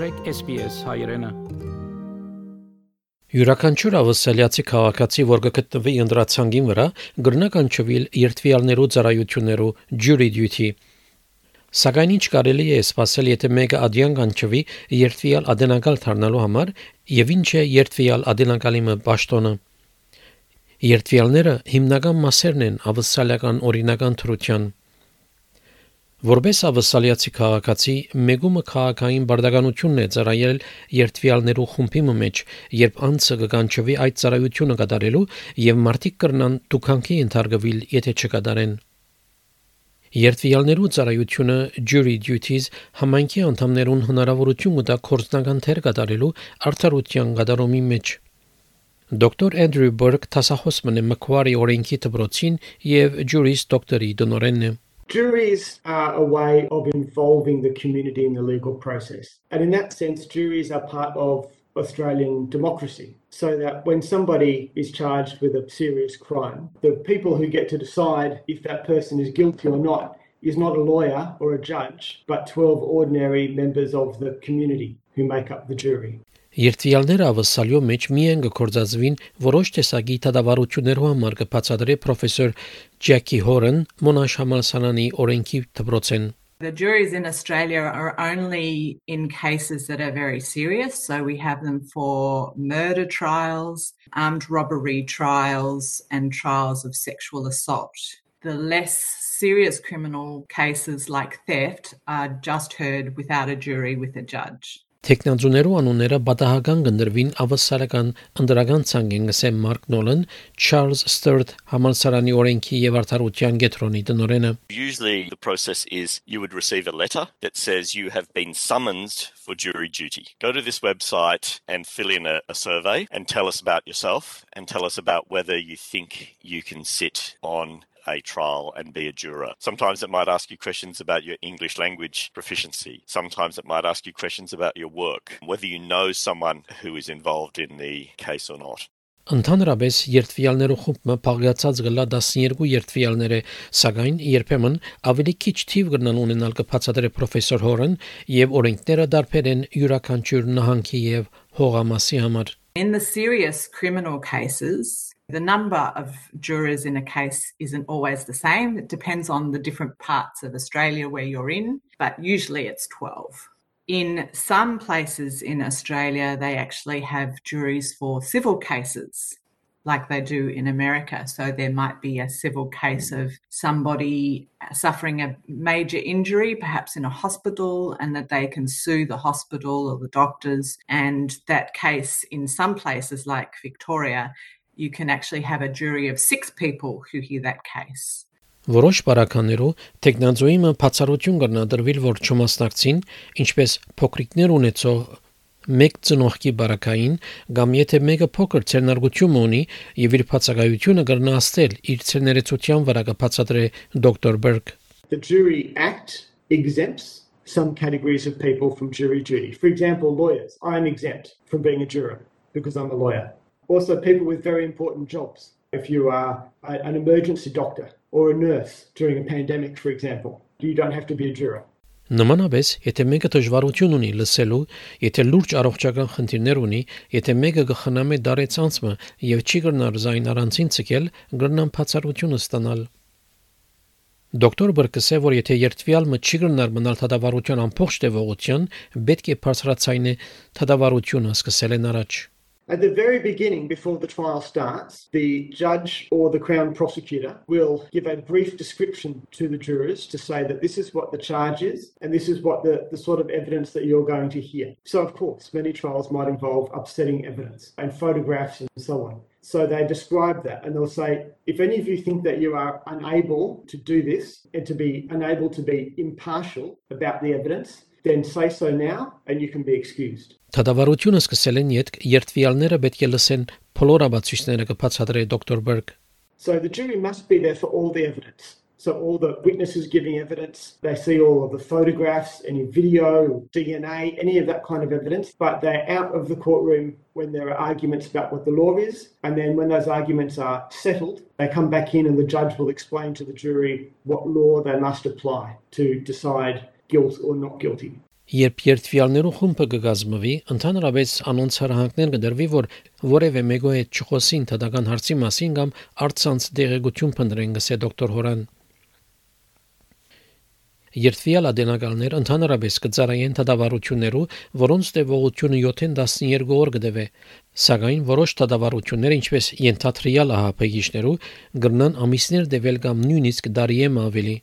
մաղթեք SPS հայրենը։ Յուրաքանչյուր ավսալիացի քաղաքացի, որ գտնվի ընդրացանգին վրա, գրնական չվիլ երթվիալներու ծառայություններու jury duty Սակայն ինչ կարելի է սпасել, եթե մեկը ադյան կանչվի երթվիալ ադենակալ դառնալու համար եւ ինչ է երթվիալ ադենակալի մը պաշտոնը։ Երթվիալները հիմնական մասերն են ավսալական օրինական թրության Որպես ավսալիացի քաղաքացի մեգումը քաղաքային բարդականությունն է ծառայել երթվյալներու խումբի մեջ, երբ անձը կկանչվի այդ ծառայությունը կատարելու եւ մարդիկ կրնան դուքանքի ընթարգվել, եթե չկատարեն։ Երթվյալներու ծառայությունը jury duties համայնքի անդամներուն հնարավորություն կտա կորցնական թեր կատարելու արդարության կատարումի մեջ։ Դոկտոր Էնդրյու Բերգ տասախոս մնե Macquarie օրենքի դպրոցին եւ Juris դոկտորի դոնորենն է։ Juries are a way of involving the community in the legal process. And in that sense, juries are part of Australian democracy. So that when somebody is charged with a serious crime, the people who get to decide if that person is guilty or not is not a lawyer or a judge, but 12 ordinary members of the community who make up the jury. Երթվյալները ավսալյո մեջ միայն գործածվին որոշ տեսակի դատավարություններով համար կբացատրի պրոֆեսոր Ջեկի Հորեն Մոնաշ համալսարանի օրենքի դպրոցեն The juries in Australia are only in cases that are very serious. So we have them for murder trials, armed robbery trials, and trials of sexual assault. The less serious criminal cases like theft are just heard without a jury with a judge. Տեխնազուներու անունները պատահական գնդրվին ավասարական ընդրական ցանգեն գսեմ Մարկ Նոլան, Charles Sturt համալսարանի օրենքի եւ արդարության գետրոնի տնօրենը։ Usually the process is you would receive a letter that says you have been summoned for jury duty. Go to this website and fill in a, a survey and tell us about yourself and tell us about whether you think you can sit on a trial and be a juror. Sometimes it might ask you questions about your English language proficiency. Sometimes it might ask you questions about your work, whether you know someone who is involved in the case or not. Ընդհանրապես երթվյալներու խումբը փաղկացած գլա 12 երթվյալներ է, սակայն երբեմն ավելի քիչ թիվ կգնան ունենալ կփածադրե պրոֆեսոր Հորեն եւ օրենքները դարբեր են յուրաքանչյուր նահանգի եւ հողամասի համար։ In the serious criminal cases, The number of jurors in a case isn't always the same. It depends on the different parts of Australia where you're in, but usually it's 12. In some places in Australia, they actually have juries for civil cases like they do in America. So there might be a civil case mm. of somebody suffering a major injury, perhaps in a hospital, and that they can sue the hospital or the doctors. And that case, in some places like Victoria, you can actually have a jury of 6 people who hear that case. Որոշ բարականերով տեխնազոյիմը բացառություն կրնադրվել, որ չմասնակցին, ինչպես փոքրիկներ ունեցող մեկ ծնողքի բարակային կամ եթե մեկը փոքր ցերնարգություն ունի եւ իր բացակայությունը կրնաստել իր ցերներեցության վրա կբացատրե դոկտոր Բերգ The jury act exempts some categories of people from jury duty. For example, lawyers. I'm exempt from being a juror because I'm a lawyer. Also, people with very important jobs. If you are an emergency doctor or a nurse during a pandemic, for example, you don't have to be a juror. Նմանապես, եթե մեկը դժվարություն ունի լսելու, եթե լուրջ առողջական խնդիրներ ունի, եթե մեկը կխնամի դարեցանցը եւ չի կրնար զայն առանցին ցկել, կրնան բացառությունը ստանալ։ Դոկտոր Բրկսը որ եթե երթվյալ մը չի կրնար մնալ թադավարության ամբողջ տևողության, պետք է բարձրացայինը թադավարությունը սկսել են առաջ։ At the very beginning, before the trial starts, the judge or the Crown prosecutor will give a brief description to the jurors to say that this is what the charge is and this is what the, the sort of evidence that you're going to hear. So, of course, many trials might involve upsetting evidence and photographs and so on. So they describe that and they'll say, if any of you think that you are unable to do this and to be unable to be impartial about the evidence, then say so now and you can be excused. Թադավարությունը սկսել են յետք երթվյալները պետք է լսեն փոլորաբացույցները կբացատրե դոկտոր Բերգ So the jury must be there for all the evidence. So all the witnesses giving evidence, they see all of the photographs, any video, DNA, any of that kind of evidence, but they're out of the courtroom when there are arguments about what the law is. And then when those arguments are settled, they come back in and the judge will explain to the jury what law they must apply to decide guilt or not guilty. Երբ երթվյալներու խումբը կգազմվի, ընդհանրապես անոնց հրահանգներ կդրվի, որ որևէ մեկու հետ չխոսին թդական հարցի մասին կամ արցանց դեղեցություն փնտրեն, գսե դոկտոր Հորան։ Երթվյալ ադենագալներ ընդհանրապես կծարայեն դատավարություններու, որոնց տևողությունը 7-ին 12 օր կդեվե, սակայն որոշ դատավարություններ, ինչպես ենթադրյալ ահապեգիչներու, կգնան ամիսներ դեվել կամ նույնիսկ դարիեմ ավելի։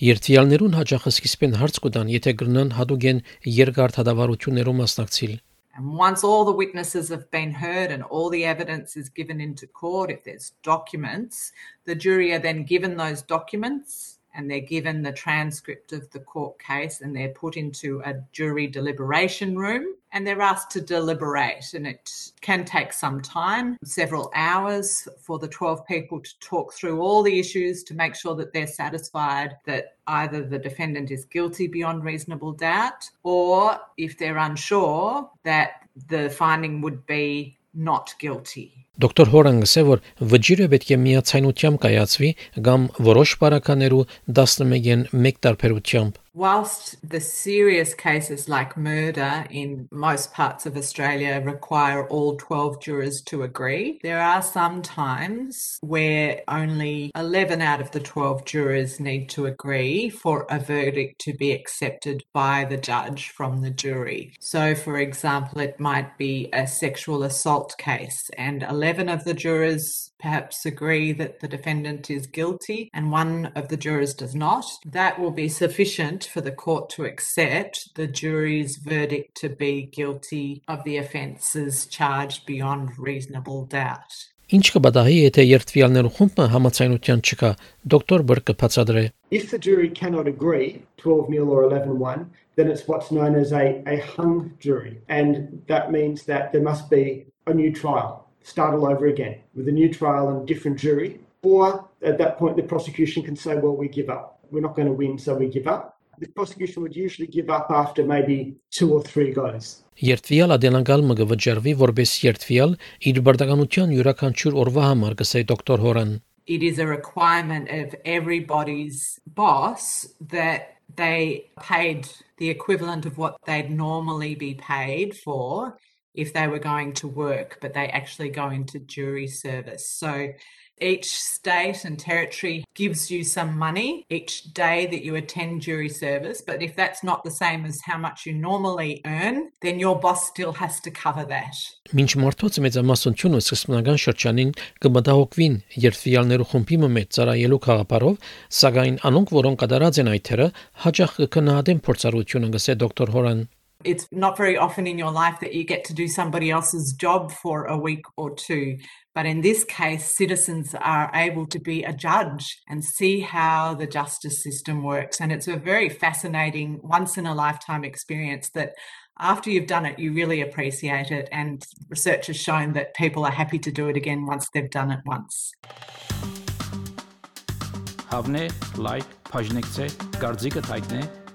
Երթվյալներուն հաջախ սկիզբեն հարց կտան, եթե կգնան հadogen երկար դատավարություններու մասնակցիլ։ And once all the witnesses have been heard and all the evidence is given into court, if there's documents, the jury are then given those documents and they're given the transcript of the court case and they're put into a jury deliberation room and they're asked to deliberate and it can take some time several hours for the 12 people to talk through all the issues to make sure that they're satisfied that either the defendant is guilty beyond reasonable doubt or if they're unsure that the finding would be not guilty. Դոկտոր Հորան գսե որ վճիրը պետք է միացայնությամբ կայացվի կամ որոշ բարականերու 11-ին մեկ տարբերությամբ Whilst the serious cases like murder in most parts of Australia require all 12 jurors to agree, there are some times where only 11 out of the 12 jurors need to agree for a verdict to be accepted by the judge from the jury. So, for example, it might be a sexual assault case, and 11 of the jurors perhaps agree that the defendant is guilty and one of the jurors does not. That will be sufficient for the court to accept the jury's verdict to be guilty of the offences charged beyond reasonable doubt. Ինչ կբադահի եթե երթվյալներու խումբը համացայնության չկա, դոկտոր Բրկը բացադրե։ If the jury cannot agree 12 0 or 11 1, then it's what's known as a, a hung jury. And that means that there must be a new trial, start all over again with a new trial and different jury. Or at that point, the prosecution can say, well, we give up. We're not going to win, so we give up. the prosecution would usually give up after maybe two or three goes. Երթվյալ ադենագալ մը գվճարվի որպես երթվյալ իր բարձականության յուրաքանչյուր օրվա համար գսե դոկտոր Հորան It is a requirement of everybody's boss that they paid the equivalent of what they'd normally be paid for if they were going to work, but they actually go into jury service. So each state and territory gives you some money each day that you attend jury service, but if that's not the same as how much you normally earn, then your boss still has to cover that. Մինչ մարդոց մեծամասնությունը սկզբնական շրջանին կմտահոգվին երթվյալներու խումբի մեջ ծառայելու խաղապարով, սակայն անոնք, որոնք կդարած են այդ թերը, հաջող կքննադեն փորձառությունը, գսե դոկտոր Հորան it's not very often in your life that you get to do somebody else's job for a week or two. But in this case, citizens are able to be a judge and see how the justice system works. And it's a very fascinating, once in a lifetime experience that after you've done it, you really appreciate it. And research has shown that people are happy to do it again once they've done it once. Հավնե, լայք, բաժնեկցե, դարձիկը թայտնե,